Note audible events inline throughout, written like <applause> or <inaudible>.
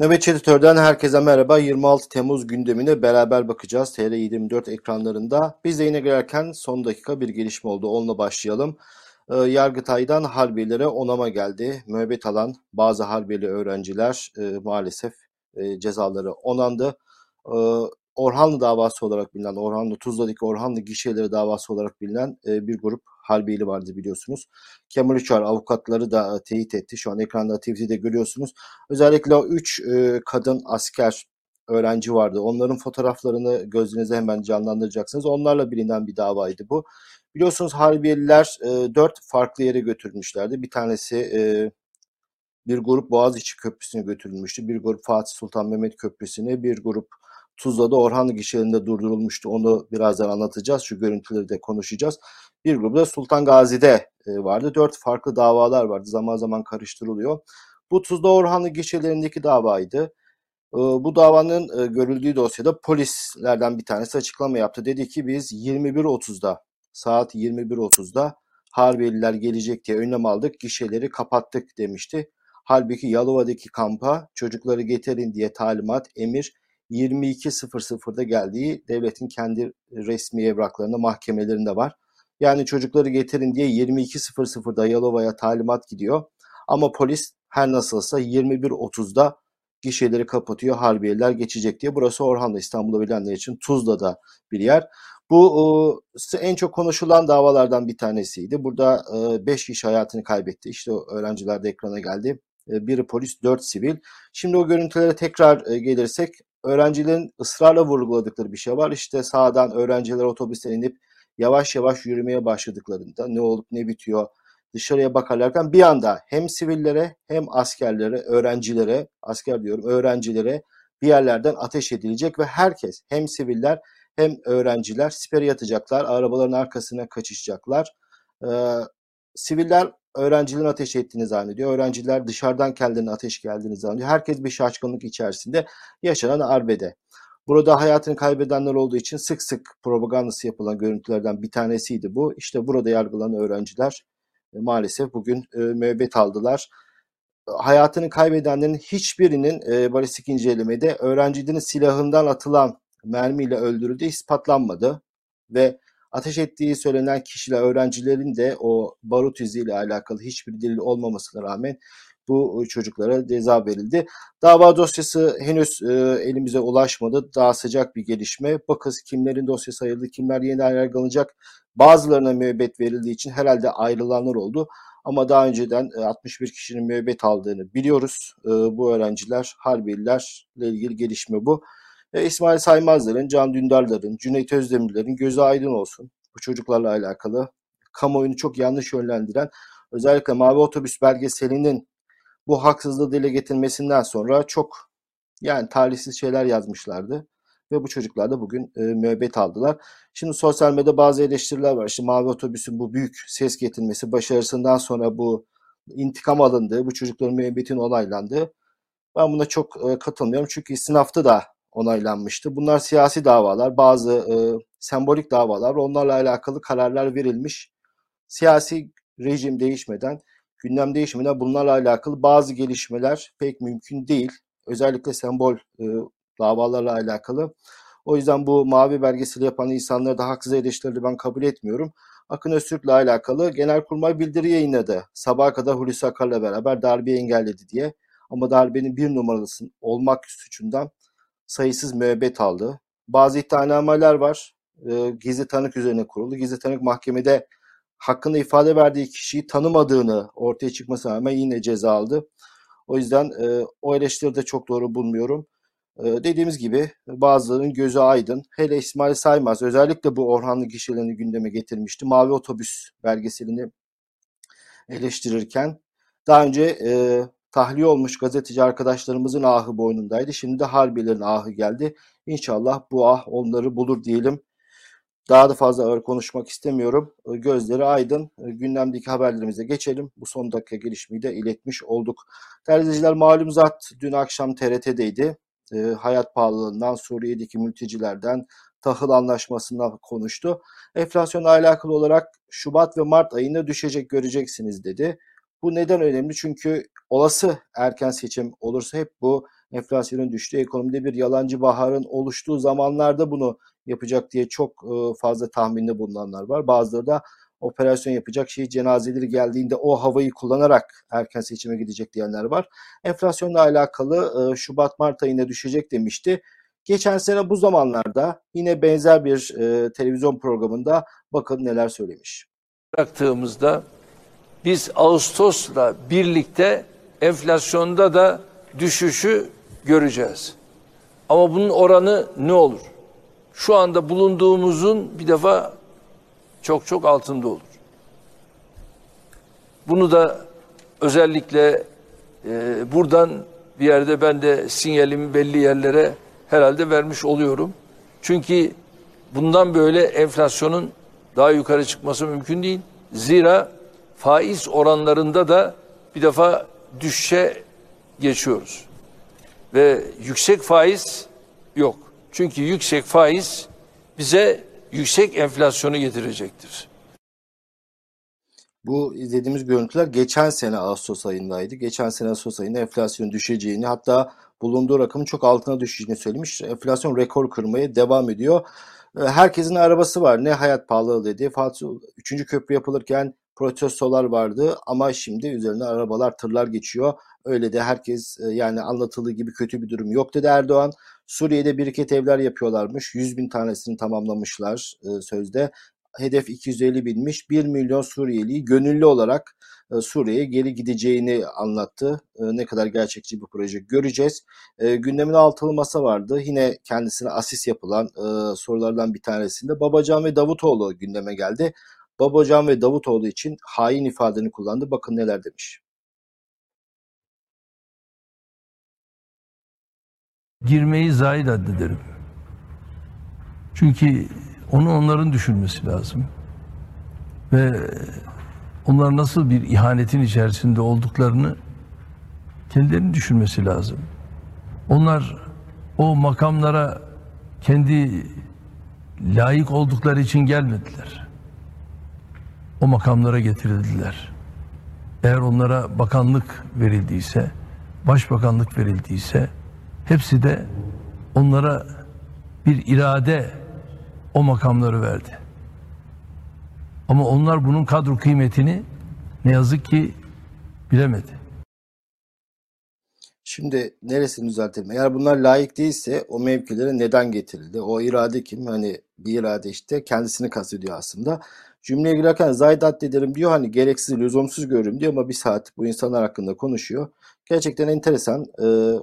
Nöbetçi Editör'den herkese merhaba. 26 Temmuz gündemine beraber bakacağız TR24 ekranlarında. Biz de yine girerken son dakika bir gelişme oldu. Onunla başlayalım. Ee, Yargıtay'dan harbiyelere onama geldi. Müebbet alan bazı harbiyeli öğrenciler e, maalesef e, cezaları onandı. E, Orhanlı davası olarak bilinen, Orhanlı Tuzla'daki Orhanlı gişeleri davası olarak bilinen e, bir grup harbiyeli vardı biliyorsunuz. Kemal Uçar avukatları da e, teyit etti. Şu an ekranda TV'de görüyorsunuz. Özellikle o üç e, kadın asker öğrenci vardı. Onların fotoğraflarını gözünüze hemen canlandıracaksınız. Onlarla bilinen bir davaydı bu. Biliyorsunuz Harbiyeliler e, dört farklı yere götürülmüşlerdi. Bir tanesi e, bir grup Boğaziçi Köprüsü'ne götürülmüştü. Bir grup Fatih Sultan Mehmet Köprüsü'ne, bir grup Tuzla'da Orhanlı gişelerinde durdurulmuştu. Onu birazdan anlatacağız. Şu görüntüleri de konuşacağız. Bir grup da Sultan Gazi'de e, vardı. Dört farklı davalar vardı. Zaman zaman karıştırılıyor. Bu Tuzla Orhanlı gişelerindeki davaydı. E, bu davanın e, görüldüğü dosyada polislerden bir tanesi açıklama yaptı. Dedi ki biz 21.30'da saat 21.30'da Harbiyeliler gelecek diye önlem aldık, gişeleri kapattık demişti. Halbuki Yalova'daki kampa çocukları getirin diye talimat, emir 22.00'da geldiği devletin kendi resmi evraklarında, mahkemelerinde var. Yani çocukları getirin diye 22.00'da Yalova'ya talimat gidiyor. Ama polis her nasılsa 21.30'da gişeleri kapatıyor. Harbiyeler geçecek diye. Burası Orhan'da İstanbul'da bilenler için Tuzla'da bir yer. Bu en çok konuşulan davalardan bir tanesiydi. Burada 5 kişi hayatını kaybetti. İşte öğrenciler de ekrana geldi. Biri polis, 4 sivil. Şimdi o görüntülere tekrar gelirsek öğrencilerin ısrarla vurguladıkları bir şey var. İşte sağdan öğrenciler otobüsten inip yavaş yavaş yürümeye başladıklarında ne olup ne bitiyor dışarıya bakarlarken bir anda hem sivillere hem askerlere, öğrencilere, asker diyorum öğrencilere bir yerlerden ateş edilecek ve herkes hem siviller hem öğrenciler sipere yatacaklar, arabaların arkasına kaçışacaklar. Ee, siviller öğrencilerin ateş ettiğini zannediyor. Öğrenciler dışarıdan kendilerine ateş geldiğini zannediyor. Herkes bir şaşkınlık içerisinde yaşanan arbede. Burada hayatını kaybedenler olduğu için sık sık propagandası yapılan görüntülerden bir tanesiydi bu. İşte burada yargılanan öğrenciler e, maalesef bugün e, müebbet aldılar. Hayatını kaybedenlerin hiçbirinin e, balistik incelemede öğrencinin silahından atılan mermiyle öldürüldüğü ispatlanmadı ve ateş ettiği söylenen kişiler öğrencilerin de o barut iziyle alakalı hiçbir delil olmamasına rağmen bu çocuklara ceza verildi. Dava dosyası henüz e, elimize ulaşmadı. Daha sıcak bir gelişme. Bakız kimlerin dosyası ayrıldı, kimler yeniden yargılanacak. Bazılarına müebbet verildiği için herhalde ayrılanlar oldu. Ama daha önceden 61 e, kişinin müebbet aldığını biliyoruz. E, bu öğrenciler, Harbiyelilerle ilgili gelişme bu. E, İsmail Saymazların, Can Dündarların, Cüneyt Özdemirler'in gözü aydın olsun. Bu çocuklarla alakalı kamuoyunu çok yanlış yönlendiren özellikle Mavi Otobüs belgeselinin bu haksızlığı dile getirmesinden sonra çok yani talihsiz şeyler yazmışlardı. Ve bu çocuklar da bugün e, müebbet aldılar. Şimdi sosyal medyada bazı eleştiriler var. İşte Mavi Otobüs'ün bu büyük ses getirmesi, başarısından sonra bu intikam alındığı, bu çocukların müebbetin onaylandığı. Ben buna çok e, katılmıyorum. Çünkü istinafta da onaylanmıştı. Bunlar siyasi davalar, bazı e, sembolik davalar. Onlarla alakalı kararlar verilmiş. Siyasi rejim değişmeden, gündem değişmeden bunlarla alakalı bazı gelişmeler pek mümkün değil. Özellikle sembol e, davalarla alakalı. O yüzden bu mavi belgeseli yapan insanları da haksız eleştirileri ben kabul etmiyorum. Akın Öztürk'le alakalı Genelkurmay bildiri yayınladı. Sabaha kadar Hulusi Akar'la beraber darbeyi engelledi diye. Ama darbenin bir numaralısın olmak suçundan sayısız müebbet aldı. Bazı iddianameler var. E, gizli tanık üzerine kuruldu. Gizli tanık mahkemede hakkında ifade verdiği kişiyi tanımadığını ortaya çıkmasına rağmen yine ceza aldı. O yüzden e, o eleştiri de çok doğru bulmuyorum. E, dediğimiz gibi bazılarının gözü aydın. Hele İsmail Saymaz özellikle bu Orhanlı gişelerini gündeme getirmişti. Mavi Otobüs belgeselini eleştirirken daha önce e, tahliye olmuş gazeteci arkadaşlarımızın ahı boynundaydı. Şimdi de Harbilerin ahı geldi. İnşallah bu ah onları bulur diyelim. Daha da fazla ağır konuşmak istemiyorum. Ee, gözleri aydın. Ee, gündemdeki haberlerimize geçelim. Bu son dakika gelişmeyi de iletmiş olduk. Değerli malum zat dün akşam TRT'deydi. E, hayat pahalılığından, Suriye'deki mültecilerden, tahıl anlaşmasından konuştu. Enflasyonla alakalı olarak Şubat ve Mart ayında düşecek göreceksiniz dedi. Bu neden önemli? Çünkü olası erken seçim olursa hep bu enflasyonun düştüğü, ekonomide bir yalancı baharın oluştuğu zamanlarda bunu yapacak diye çok e, fazla tahminde bulunanlar var. Bazıları da operasyon yapacak şey cenazeleri geldiğinde o havayı kullanarak erken seçime gidecek diyenler var. Enflasyonla alakalı e, Şubat-Mart ayında düşecek demişti. Geçen sene bu zamanlarda yine benzer bir e, televizyon programında bakın neler söylemiş. Bıraktığımızda biz Ağustos'la birlikte enflasyonda da düşüşü göreceğiz. Ama bunun oranı ne olur? Şu anda bulunduğumuzun bir defa çok çok altında olur. Bunu da özellikle e, buradan bir yerde ben de sinyalimi belli yerlere herhalde vermiş oluyorum. Çünkü bundan böyle enflasyonun daha yukarı çıkması mümkün değil. Zira faiz oranlarında da bir defa düşüşe geçiyoruz. Ve yüksek faiz yok. Çünkü yüksek faiz bize yüksek enflasyonu getirecektir. Bu izlediğimiz görüntüler geçen sene Ağustos ayındaydı. Geçen sene Ağustos ayında enflasyonun düşeceğini hatta bulunduğu rakamın çok altına düşeceğini söylemiş. Enflasyon rekor kırmaya devam ediyor. Ee, herkesin arabası var. Ne hayat pahalı dedi. Fatih 3. köprü yapılırken protestolar vardı ama şimdi üzerine arabalar, tırlar geçiyor. Öyle de herkes e, yani anlatıldığı gibi kötü bir durum yok dedi Erdoğan. Suriye'de biriket evler yapıyorlarmış. 100 bin tanesini tamamlamışlar e, sözde. Hedef 250 binmiş. 1 milyon Suriyeliyi gönüllü olarak e, Suriye'ye geri gideceğini anlattı. Ne kadar gerçekçi bir proje göreceğiz. Gündemin altılı masa vardı. Yine kendisine asis yapılan sorulardan bir tanesinde Babacan ve Davutoğlu gündeme geldi. Babacan ve Davutoğlu için hain ifadeni kullandı. Bakın neler demiş. girmeyi zahid addederim. Çünkü onu onların düşünmesi lazım. Ve onlar nasıl bir ihanetin içerisinde olduklarını kendilerinin düşünmesi lazım. Onlar o makamlara kendi layık oldukları için gelmediler. O makamlara getirildiler. Eğer onlara bakanlık verildiyse, başbakanlık verildiyse Hepsi de onlara bir irade o makamları verdi. Ama onlar bunun kadro kıymetini ne yazık ki bilemedi. Şimdi neresini düzeltelim? Eğer bunlar layık değilse o mevkilere neden getirildi? O irade kim? Hani bir irade işte kendisini kastediyor aslında. Cümleye girerken Zaydat dedim diyor hani gereksiz, lüzumsuz görürüm diyor ama bir saat bu insanlar hakkında konuşuyor. Gerçekten enteresan. Ee,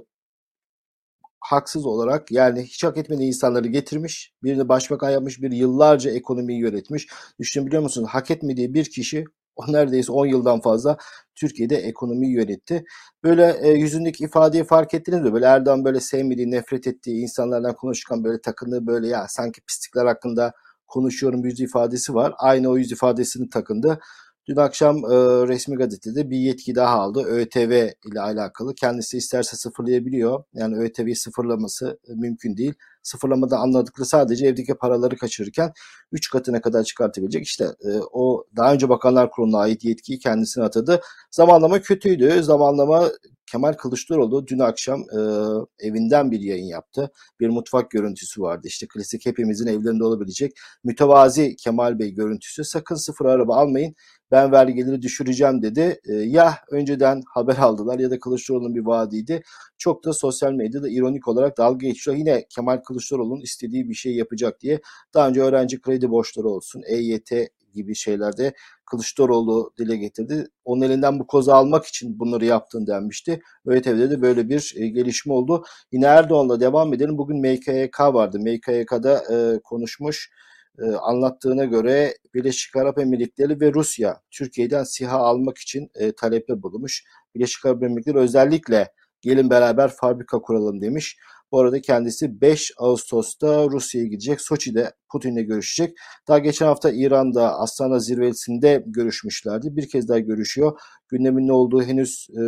haksız olarak yani hiç hak etmediği insanları getirmiş. Birini başbakan yapmış, bir yıllarca ekonomiyi yönetmiş. Düşünebiliyor musun? Hak etmediği bir kişi o neredeyse 10 yıldan fazla Türkiye'de ekonomiyi yönetti. Böyle e, yüzündeki ifadeyi fark ettiniz mi? Böyle Erdoğan böyle sevmediği, nefret ettiği insanlardan konuşurken böyle takındığı böyle ya sanki pislikler hakkında konuşuyorum yüz ifadesi var. Aynı o yüz ifadesini takındı. Dün akşam e, resmi gazetede bir yetki daha aldı. ÖTV ile alakalı. Kendisi isterse sıfırlayabiliyor. Yani ÖTV'yi sıfırlaması e, mümkün değil. Sıfırlamada anladıkları sadece evdeki paraları kaçırırken 3 katına kadar çıkartabilecek. İşte e, o daha önce Bakanlar Kurulu'na ait yetkiyi kendisine atadı. Zamanlama kötüydü. Zamanlama Kemal Kılıçdaroğlu dün akşam e, evinden bir yayın yaptı. Bir mutfak görüntüsü vardı. İşte klasik hepimizin evlerinde olabilecek mütevazi Kemal Bey görüntüsü. Sakın sıfır araba almayın ben vergileri düşüreceğim dedi. E, ya önceden haber aldılar ya da Kılıçdaroğlu'nun bir vaadiydi. Çok da sosyal medyada ironik olarak dalga geçiyor. Yine Kemal Kılıçdaroğlu'nun istediği bir şey yapacak diye. Daha önce öğrenci kredi borçları olsun, EYT gibi şeylerde Kılıçdaroğlu dile getirdi. Onun elinden bu kozu almak için bunları yaptın denmişti. ÖTV'de de böyle bir e, gelişme oldu. Yine Erdoğan'la devam edelim. Bugün MKYK vardı. MKYK'da e, konuşmuş e, anlattığına göre Birleşik Arap Emirlikleri ve Rusya Türkiye'den SİHA almak için e, talepte bulunmuş. Birleşik Arap Emirlikleri özellikle gelin beraber fabrika kuralım demiş. Bu arada kendisi 5 Ağustos'ta Rusya'ya gidecek. Soçi'de Putin'le görüşecek. Daha geçen hafta İran'da Astana zirvesinde görüşmüşlerdi. Bir kez daha görüşüyor. Gündemin ne olduğu henüz e,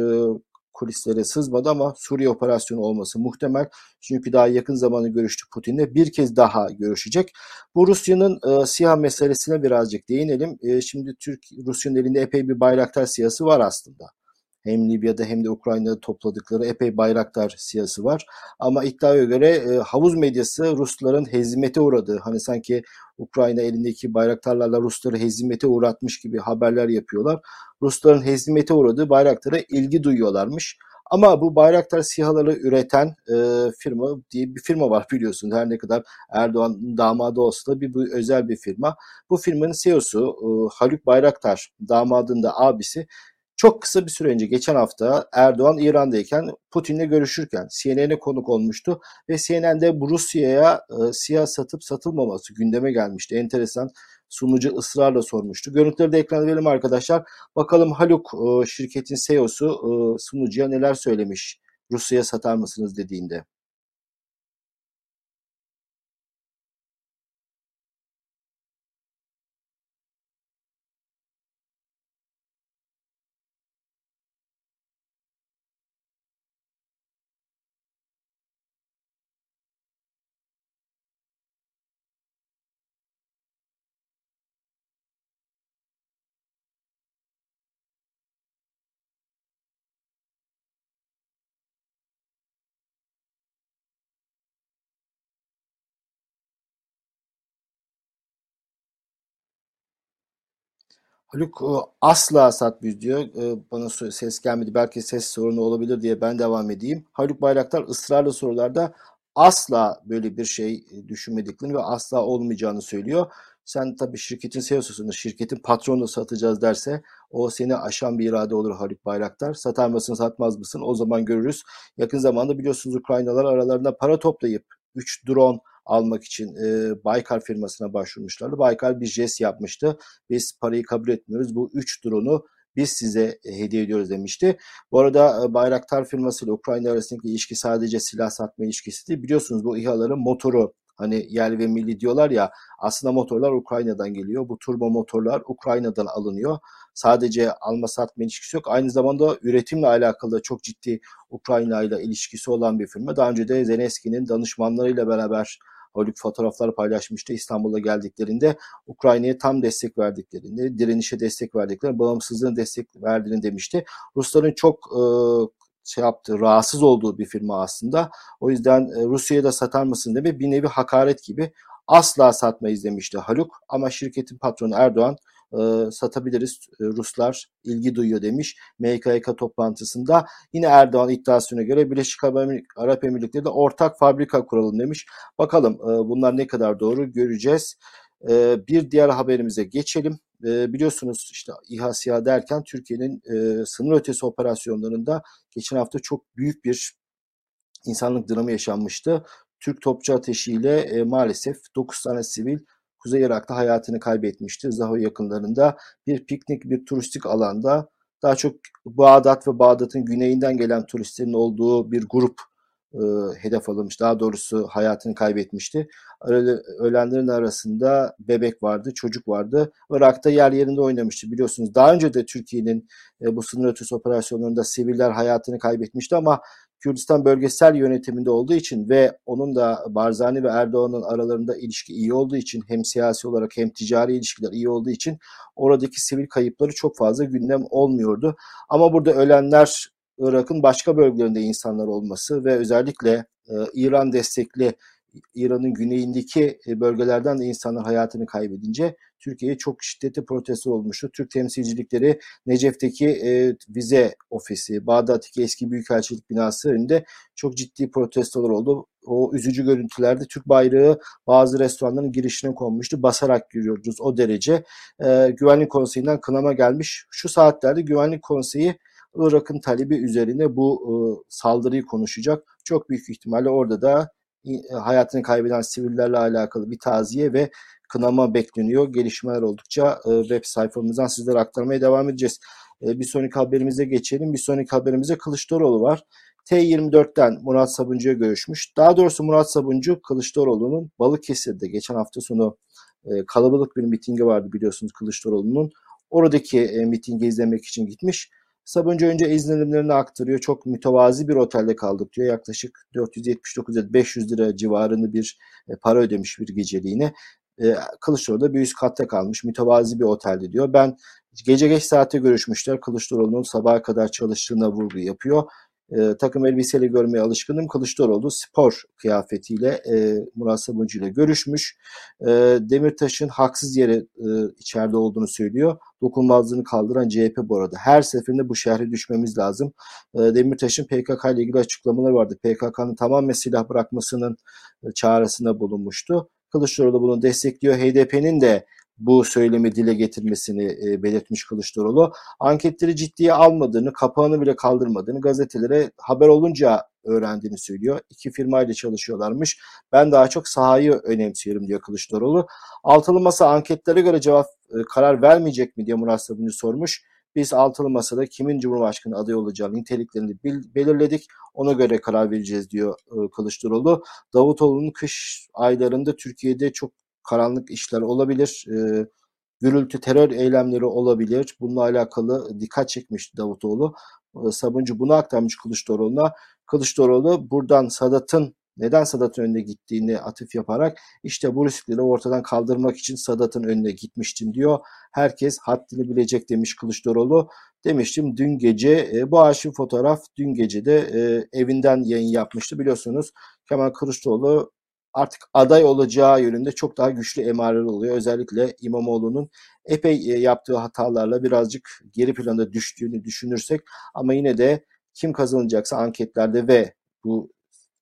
kulislere sızmadı ama Suriye operasyonu olması muhtemel. Çünkü daha yakın zamanda görüştü Putin'le. Bir kez daha görüşecek. Bu Rusya'nın e, SİHA meselesine birazcık değinelim. E, şimdi Türk Rusya'nın elinde epey bir bayraktar siyasi var aslında. Hem Libya'da hem de Ukrayna'da topladıkları epey bayraktar siyası var. Ama iddiaya göre e, havuz medyası Rusların hezimete uğradığı, hani sanki Ukrayna elindeki bayraktarlarla Rusları hezimete uğratmış gibi haberler yapıyorlar. Rusların hezimete uğradığı bayraklara ilgi duyuyorlarmış. Ama bu Bayraktar SİHA'ları üreten e, firma diye bir firma var <laughs> biliyorsun. Her ne kadar Erdoğan damadı olsa da bir bu özel bir firma. Bu firmanın CEO'su e, Haluk Bayraktar damadın da abisi çok kısa bir süre önce geçen hafta Erdoğan İran'dayken Putin'le görüşürken CNN'e konuk olmuştu ve CNN'de bu Rusya'ya e, siyah satıp satılmaması gündeme gelmişti. Enteresan sunucu ısrarla sormuştu. Görüntüleri de ekrana verelim arkadaşlar. Bakalım Haluk e, şirketin CEO'su e, sunucuya neler söylemiş Rusya'ya satar mısınız dediğinde. Haluk e, asla satmıyor diyor. E, bana ses gelmedi. Belki ses sorunu olabilir diye ben devam edeyim. Haluk Bayraktar ısrarlı sorularda asla böyle bir şey e, düşünmediklerini ve asla olmayacağını söylüyor. Sen tabii şirketin CEO'susun, şirketin patronu satacağız derse o seni aşan bir irade olur Haluk Bayraktar. Satar mısın, satmaz mısın? O zaman görürüz. Yakın zamanda biliyorsunuz Ukraynalar aralarında para toplayıp 3 drone almak için e, Baykar firmasına başvurmuşlardı. Baykar bir jest yapmıştı. Biz parayı kabul etmiyoruz. Bu 3 drone'u biz size hediye ediyoruz demişti. Bu arada Bayraktar firması ile Ukrayna arasındaki ilişki sadece silah satma ilişkisi değil. Biliyorsunuz bu İHA'ların motoru hani yerli ve milli diyorlar ya aslında motorlar Ukrayna'dan geliyor. Bu turbo motorlar Ukrayna'dan alınıyor. Sadece alma satma ilişkisi yok. Aynı zamanda üretimle alakalı çok ciddi Ukrayna ile ilişkisi olan bir firma. Daha önce de Zelenski'nin danışmanlarıyla beraber Haluk fotoğraflar paylaşmıştı İstanbul'a geldiklerinde Ukrayna'ya tam destek verdiklerini, direnişe destek verdiklerini, bağımsızlığına destek verdiğini demişti. Rusların çok e, şey yaptı, rahatsız olduğu bir firma aslında. O yüzden e, Rusya'ya da satar mısın deme bir nevi hakaret gibi asla satmayız demişti Haluk. Ama şirketin patronu Erdoğan e, satabiliriz. E, Ruslar ilgi duyuyor demiş MKK toplantısında. Yine Erdoğan iddiasına göre Birleşik Arap Emirlikleri de ortak fabrika kuralım demiş. Bakalım e, bunlar ne kadar doğru göreceğiz. E, bir diğer haberimize geçelim. E, biliyorsunuz işte İHA SİHA derken Türkiye'nin e, sınır ötesi operasyonlarında geçen hafta çok büyük bir insanlık dramı yaşanmıştı. Türk topçu ateşiyle e, maalesef 9 tane sivil Kuzey Irak'ta hayatını kaybetmişti. Zaho yakınlarında bir piknik, bir turistik alanda daha çok Bağdat ve Bağdat'ın güneyinden gelen turistlerin olduğu bir grup e, hedef alınmış. Daha doğrusu hayatını kaybetmişti. Ölenlerin arasında bebek vardı, çocuk vardı. Irak'ta yer yerinde oynamıştı biliyorsunuz. Daha önce de Türkiye'nin e, bu sınır ötesi operasyonlarında siviller hayatını kaybetmişti ama Kürdistan bölgesel yönetiminde olduğu için ve onun da Barzani ve Erdoğan'ın aralarında ilişki iyi olduğu için hem siyasi olarak hem ticari ilişkiler iyi olduğu için oradaki sivil kayıpları çok fazla gündem olmuyordu. Ama burada ölenler Irak'ın başka bölgelerinde insanlar olması ve özellikle e, İran destekli İran'ın güneyindeki e, bölgelerden de insanlar hayatını kaybedince Türkiye'ye çok şiddetli protesto olmuştu. Türk temsilcilikleri Necef'teki e, vize ofisi, Bağdat'taki eski büyükelçilik binası önünde çok ciddi protestolar oldu. O üzücü görüntülerde Türk bayrağı bazı restoranların girişine konmuştu. Basarak giriyoruz o derece. E, Güvenlik Konseyi'nden kınama gelmiş. Şu saatlerde Güvenlik Konseyi Irak'ın talebi üzerine bu e, saldırıyı konuşacak. Çok büyük ihtimalle orada da hayatını kaybeden sivillerle alakalı bir taziye ve kınama bekleniyor. Gelişmeler oldukça e, web sayfamızdan sizlere aktarmaya devam edeceğiz. E, bir sonraki haberimize geçelim. Bir sonraki haberimize Kılıçdaroğlu var. T24'ten Murat Sabuncu'ya görüşmüş. Daha doğrusu Murat Sabuncu Kılıçdaroğlu'nun Balıkesir'de geçen hafta sonu kalabalık bir mitingi vardı biliyorsunuz Kılıçdaroğlu'nun. Oradaki mitingi izlemek için gitmiş. Sabuncu önce izlenimlerini aktarıyor. Çok mütevazi bir otelde kaldık diyor. Yaklaşık 479 ya 500 lira civarında bir e, para ödemiş bir geceliğine. E, Kılıçdaroğlu da bir üst katta kalmış. Mütevazi bir otelde diyor. Ben Gece geç saate görüşmüşler. Kılıçdaroğlu'nun sabaha kadar çalıştığına vurgu yapıyor. E, takım elbiseyle görmeye alışkınım. Kılıçdaroğlu spor kıyafetiyle e, Murat Sabuncu ile görüşmüş. E, Demirtaş'ın haksız yere e, içeride olduğunu söylüyor. Dokunmazlığını kaldıran CHP bu arada. Her seferinde bu şehre düşmemiz lazım. E, Demirtaş'ın PKK ile ilgili açıklamaları vardı. PKK'nın tamamen silah bırakmasının e, çağrısında bulunmuştu. Kılıçdaroğlu bunu destekliyor. HDP'nin de bu söylemi dile getirmesini e, belirtmiş Kılıçdaroğlu. Anketleri ciddiye almadığını, kapağını bile kaldırmadığını gazetelere haber olunca öğrendiğini söylüyor. İki firmayla çalışıyorlarmış. Ben daha çok sahayı önemsiyorum diyor Kılıçdaroğlu. Altılı Masa anketlere göre cevap e, karar vermeyecek mi diye Murat Sabuncu sormuş. Biz altılı masada kimin Cumhurbaşkanı adayı olacağını niteliklerini belirledik. Ona göre karar vereceğiz diyor e, Kılıçdaroğlu. Davutoğlu'nun kış aylarında Türkiye'de çok karanlık işler olabilir. E, gürültü terör eylemleri olabilir. Bununla alakalı dikkat çekmiş Davutoğlu. E, Sabuncu bunu aktarmış Kılıçdaroğlu'na. Kılıçdaroğlu buradan Sadat'ın neden Sadat'ın önüne gittiğini atıf yaparak işte bu riskleri ortadan kaldırmak için Sadat'ın önüne gitmiştim diyor. Herkes haddini bilecek demiş Kılıçdaroğlu. Demiştim dün gece e, bu arşiv fotoğraf dün gece de e, evinden yayın yapmıştı. Biliyorsunuz Kemal Kılıçdaroğlu artık aday olacağı yönünde çok daha güçlü emareler oluyor. Özellikle İmamoğlu'nun epey e, yaptığı hatalarla birazcık geri planda düştüğünü düşünürsek ama yine de kim kazanacaksa anketlerde ve bu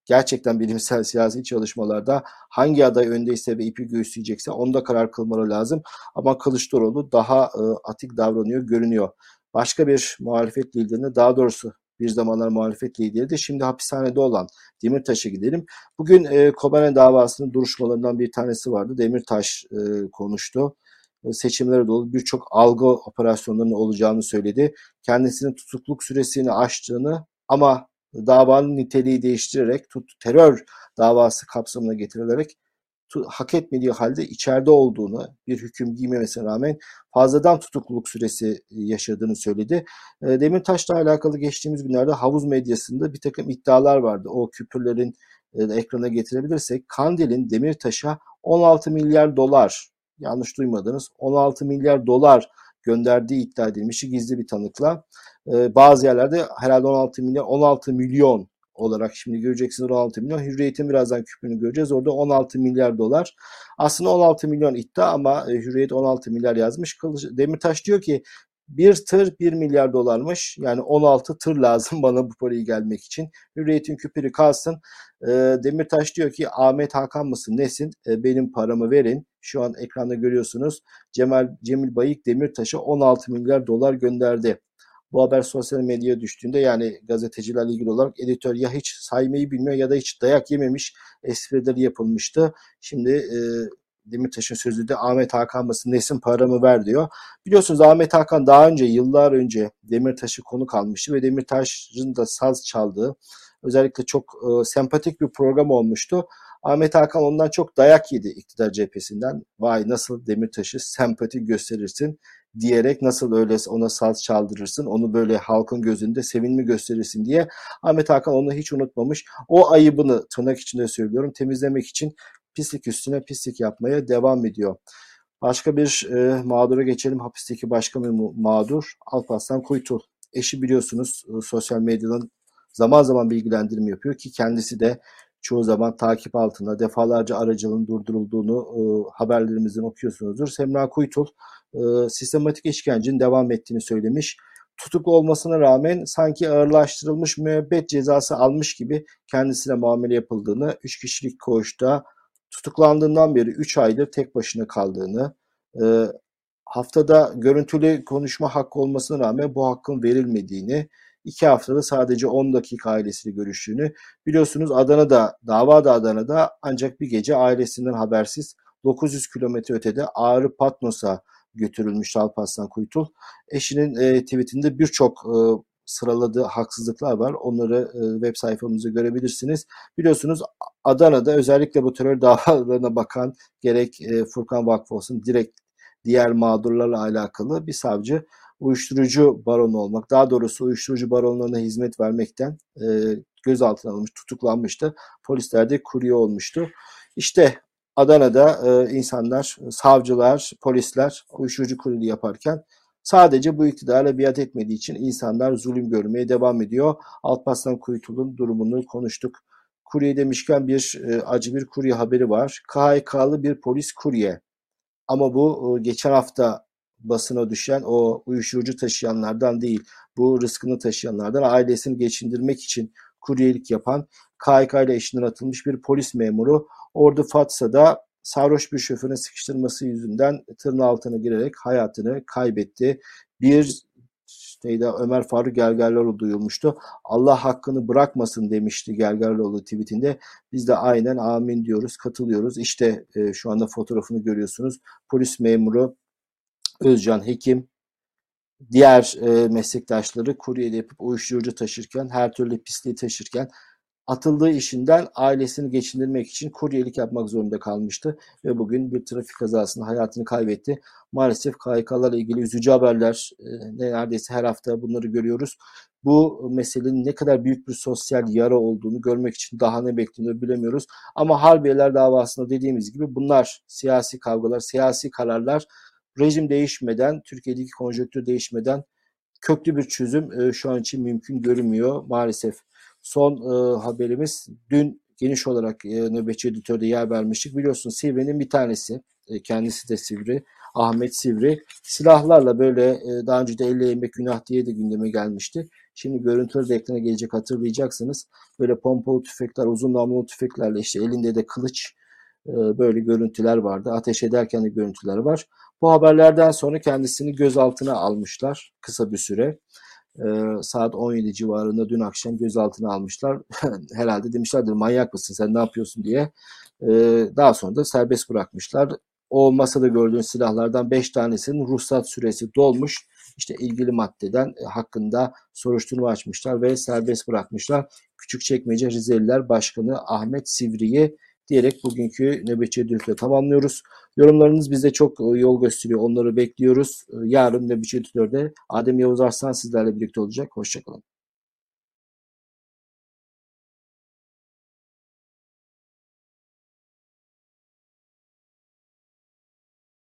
gerçekten bilimsel <laughs> siyasi çalışmalarda hangi aday öndeyse ve ipi göğüsleyecekse onda karar kılmaları lazım. Ama Kılıçdaroğlu daha e, atik davranıyor, görünüyor. Başka bir muhalefet liderini daha doğrusu bir zamanlar muhalefet lideriydi. Şimdi hapishanede olan Demirtaş'a gidelim. Bugün e, Kobane davasının duruşmalarından bir tanesi vardı. Demirtaş e, konuştu. E, seçimlere dolu birçok algı operasyonlarının olacağını söyledi. Kendisinin tutukluk süresini aştığını ama davanın niteliği değiştirerek tut, terör davası kapsamına getirilerek hak etmediği halde içeride olduğunu, bir hüküm giymemesine rağmen fazladan tutukluluk süresi yaşadığını söyledi. Demirtaş'la alakalı geçtiğimiz günlerde havuz medyasında bir takım iddialar vardı. O küpürlerin ekrana getirebilirsek Kandil'in Demirtaş'a 16 milyar dolar, yanlış duymadınız, 16 milyar dolar gönderdiği iddia edilmişti gizli bir tanıkla. Bazı yerlerde herhalde 16 milyon 16 milyon olarak şimdi göreceksiniz 16 milyon. Hürriyet'in birazdan küpünü göreceğiz. Orada 16 milyar dolar. Aslında 16 milyon iddia ama e, Hürriyet 16 milyar yazmış. Demirtaş diyor ki bir tır 1 milyar dolarmış. Yani 16 tır lazım <laughs> bana bu parayı gelmek için. Hürriyet'in küpürü kalsın. E, Demirtaş diyor ki Ahmet Hakan mısın nesin? E, benim paramı verin. Şu an ekranda görüyorsunuz. Cemal Cemil Bayık Demirtaş'a 16 milyar dolar gönderdi. Bu haber sosyal medyaya düştüğünde yani gazetecilerle ilgili olarak editör ya hiç saymayı bilmiyor ya da hiç dayak yememiş esprileri yapılmıştı. Şimdi e, Demirtaş'ın sözü de Ahmet Hakan mısın nesin paramı ver diyor. Biliyorsunuz Ahmet Hakan daha önce yıllar önce Demirtaş'ı konuk almıştı ve Demirtaş'ın da saz çaldığı özellikle çok e, sempatik bir program olmuştu. Ahmet Hakan ondan çok dayak yedi iktidar cephesinden. Vay nasıl Demirtaş'ı sempati gösterirsin diyerek nasıl öyle ona saz çaldırırsın, onu böyle halkın gözünde sevinme gösterirsin diye Ahmet Hakan onu hiç unutmamış. O ayıbını tırnak içinde söylüyorum temizlemek için pislik üstüne pislik yapmaya devam ediyor. Başka bir e, mağdura geçelim. Hapisteki başka bir mağdur Alparslan Kuytul. Eşi biliyorsunuz e, sosyal medyadan zaman zaman bilgilendirme yapıyor ki kendisi de çoğu zaman takip altında defalarca aracılığın durdurulduğunu e, haberlerimizden okuyorsunuzdur. Semra Kuytul e, sistematik işkencenin devam ettiğini söylemiş. Tutuklu olmasına rağmen sanki ağırlaştırılmış müebbet cezası almış gibi kendisine muamele yapıldığını, 3 kişilik koğuşta tutuklandığından beri 3 aydır tek başına kaldığını, e, haftada görüntülü konuşma hakkı olmasına rağmen bu hakkın verilmediğini, iki haftada sadece 10 dakika ailesiyle görüştüğünü biliyorsunuz Adana'da dava da Adana'da ancak bir gece ailesinden habersiz 900 kilometre ötede Ağrı Patnos'a götürülmüş Alparslan Kuytul. Eşinin e, tweetinde birçok e, sıraladığı haksızlıklar var. Onları e, web sayfamızda görebilirsiniz. Biliyorsunuz Adana'da özellikle bu terör <laughs> davalarına bakan gerek e, Furkan Vakfı olsun direkt diğer mağdurlarla alakalı bir savcı uyuşturucu baronu olmak, daha doğrusu uyuşturucu baronlarına hizmet vermekten e, gözaltına alınmış, tutuklanmıştı. Polisler de kurye olmuştu. İşte Adana'da e, insanlar, savcılar, polisler uyuşturucu kurulu yaparken Sadece bu iktidarla biat etmediği için insanlar zulüm görmeye devam ediyor. Alparslan Kuyutul'un durumunu konuştuk. Kurye demişken bir e, acı bir kurye haberi var. KHK'lı bir polis kurye. Ama bu e, geçen hafta basına düşen o uyuşturucu taşıyanlardan değil. Bu rızkını taşıyanlardan ailesini geçindirmek için kuryelik yapan KHK ile eşinden atılmış bir polis memuru Ordu Fatsa'da sarhoş bir şoförün sıkıştırması yüzünden tırın altına girerek hayatını kaybetti. Bir neydi Ömer Faruk Gergerlioğlu duyulmuştu. Allah hakkını bırakmasın demişti Gergerlioğlu tweetinde. Biz de aynen amin diyoruz, katılıyoruz. İşte e, şu anda fotoğrafını görüyorsunuz. Polis memuru Özcan Hekim diğer e, meslektaşları kuryeyle yapıp uyuşturucu taşırken, her türlü pisliği taşırken atıldığı işinden ailesini geçindirmek için kuryelik yapmak zorunda kalmıştı ve bugün bir trafik kazasında hayatını kaybetti. Maalesef KYK'larla ilgili üzücü haberler e, neredeyse her hafta bunları görüyoruz. Bu meselenin ne kadar büyük bir sosyal yara olduğunu görmek için daha ne beklenir bilemiyoruz. Ama Harbiyeler davasında dediğimiz gibi bunlar siyasi kavgalar, siyasi kararlar rejim değişmeden, Türkiye'deki konjonktür değişmeden köklü bir çözüm e, şu an için mümkün görünmüyor maalesef. Son e, haberimiz dün geniş olarak e, nöbetçi editörde yer vermiştik. Biliyorsun Sivri'nin bir tanesi, e, kendisi de Sivri, Ahmet Sivri silahlarla böyle e, daha önce de elle yemek günah diye de gündeme gelmişti. Şimdi görüntüleri de ekrana gelecek hatırlayacaksınız. Böyle pompalı tüfekler, uzun namlulu tüfeklerle işte elinde de kılıç böyle görüntüler vardı. Ateş ederken de görüntüler var. Bu haberlerden sonra kendisini gözaltına almışlar kısa bir süre. Ee, saat 17 civarında dün akşam gözaltına almışlar. <laughs> Herhalde demişlerdir manyak mısın sen ne yapıyorsun diye. Ee, daha sonra da serbest bırakmışlar. O masada gördüğün silahlardan 5 tanesinin ruhsat süresi dolmuş. İşte ilgili maddeden e, hakkında soruşturma açmışlar ve serbest bırakmışlar. Küçükçekmece Rizeliler Başkanı Ahmet Sivri'yi diyerek bugünkü nöbetçi editörü tamamlıyoruz. Yorumlarınız bize çok e, yol gösteriyor. Onları bekliyoruz. E, yarın nöbetçi editörde Adem Yavuz Arslan sizlerle birlikte olacak. Hoşçakalın.